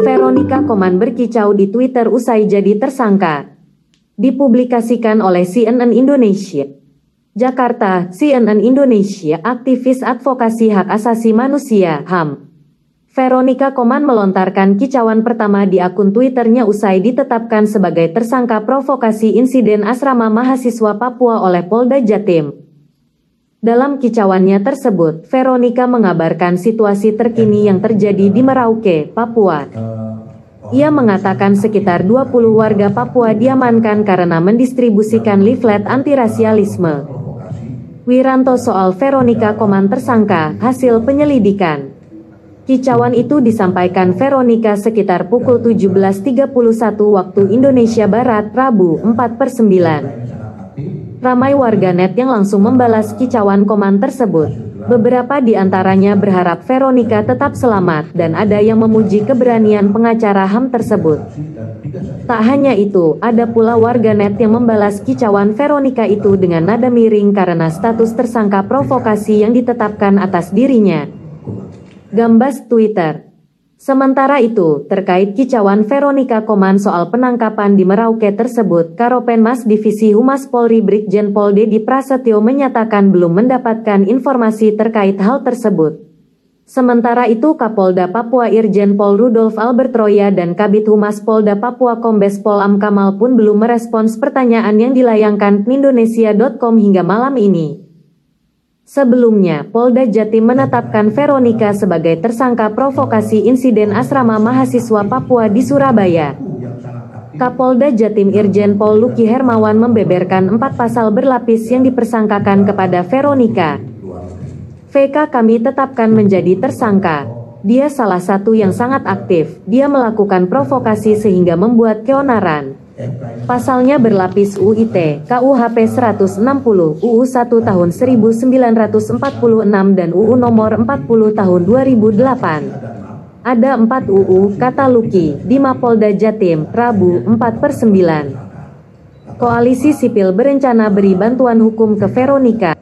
Veronica Koman berkicau di Twitter usai jadi tersangka. Dipublikasikan oleh CNN Indonesia. Jakarta, CNN Indonesia, aktivis advokasi hak asasi manusia, HAM. Veronica Koman melontarkan kicauan pertama di akun Twitternya usai ditetapkan sebagai tersangka provokasi insiden asrama mahasiswa Papua oleh Polda Jatim. Dalam kicauannya tersebut, Veronica mengabarkan situasi terkini yang terjadi di Merauke, Papua. Ia mengatakan sekitar 20 warga Papua diamankan karena mendistribusikan leaflet antirasialisme. Wiranto soal Veronica Koman tersangka, hasil penyelidikan. Kicauan itu disampaikan Veronica sekitar pukul 17.31 waktu Indonesia Barat, Rabu, 4 per 9. Ramai warganet yang langsung membalas kicauan Koman tersebut. Beberapa di antaranya berharap Veronica tetap selamat dan ada yang memuji keberanian pengacara HAM tersebut. Tak hanya itu, ada pula warganet yang membalas kicauan Veronica itu dengan nada miring karena status tersangka provokasi yang ditetapkan atas dirinya. Gambas Twitter Sementara itu, terkait kicauan Veronica Koman soal penangkapan di Merauke tersebut, Karopenmas Divisi Humas Polri Brigjen Pol Dedi Prasetyo menyatakan belum mendapatkan informasi terkait hal tersebut. Sementara itu Kapolda Papua Irjen Pol Rudolf Albert Roya dan Kabit Humas Polda Papua Kombes Pol Amkamal pun belum merespons pertanyaan yang dilayangkan Indonesia.com hingga malam ini. Sebelumnya, Polda Jatim menetapkan Veronica sebagai tersangka provokasi insiden asrama mahasiswa Papua di Surabaya. Kapolda Jatim Irjen Pol Luki Hermawan membeberkan empat pasal berlapis yang dipersangkakan kepada Veronica. VK kami tetapkan menjadi tersangka. Dia salah satu yang sangat aktif. Dia melakukan provokasi sehingga membuat keonaran. Pasalnya berlapis UIT, KUHP 160, UU 1 tahun 1946 dan UU nomor 40 tahun 2008. Ada 4 UU, kata Luki, di Mapolda Jatim, Rabu 4 per 9. Koalisi sipil berencana beri bantuan hukum ke Veronica.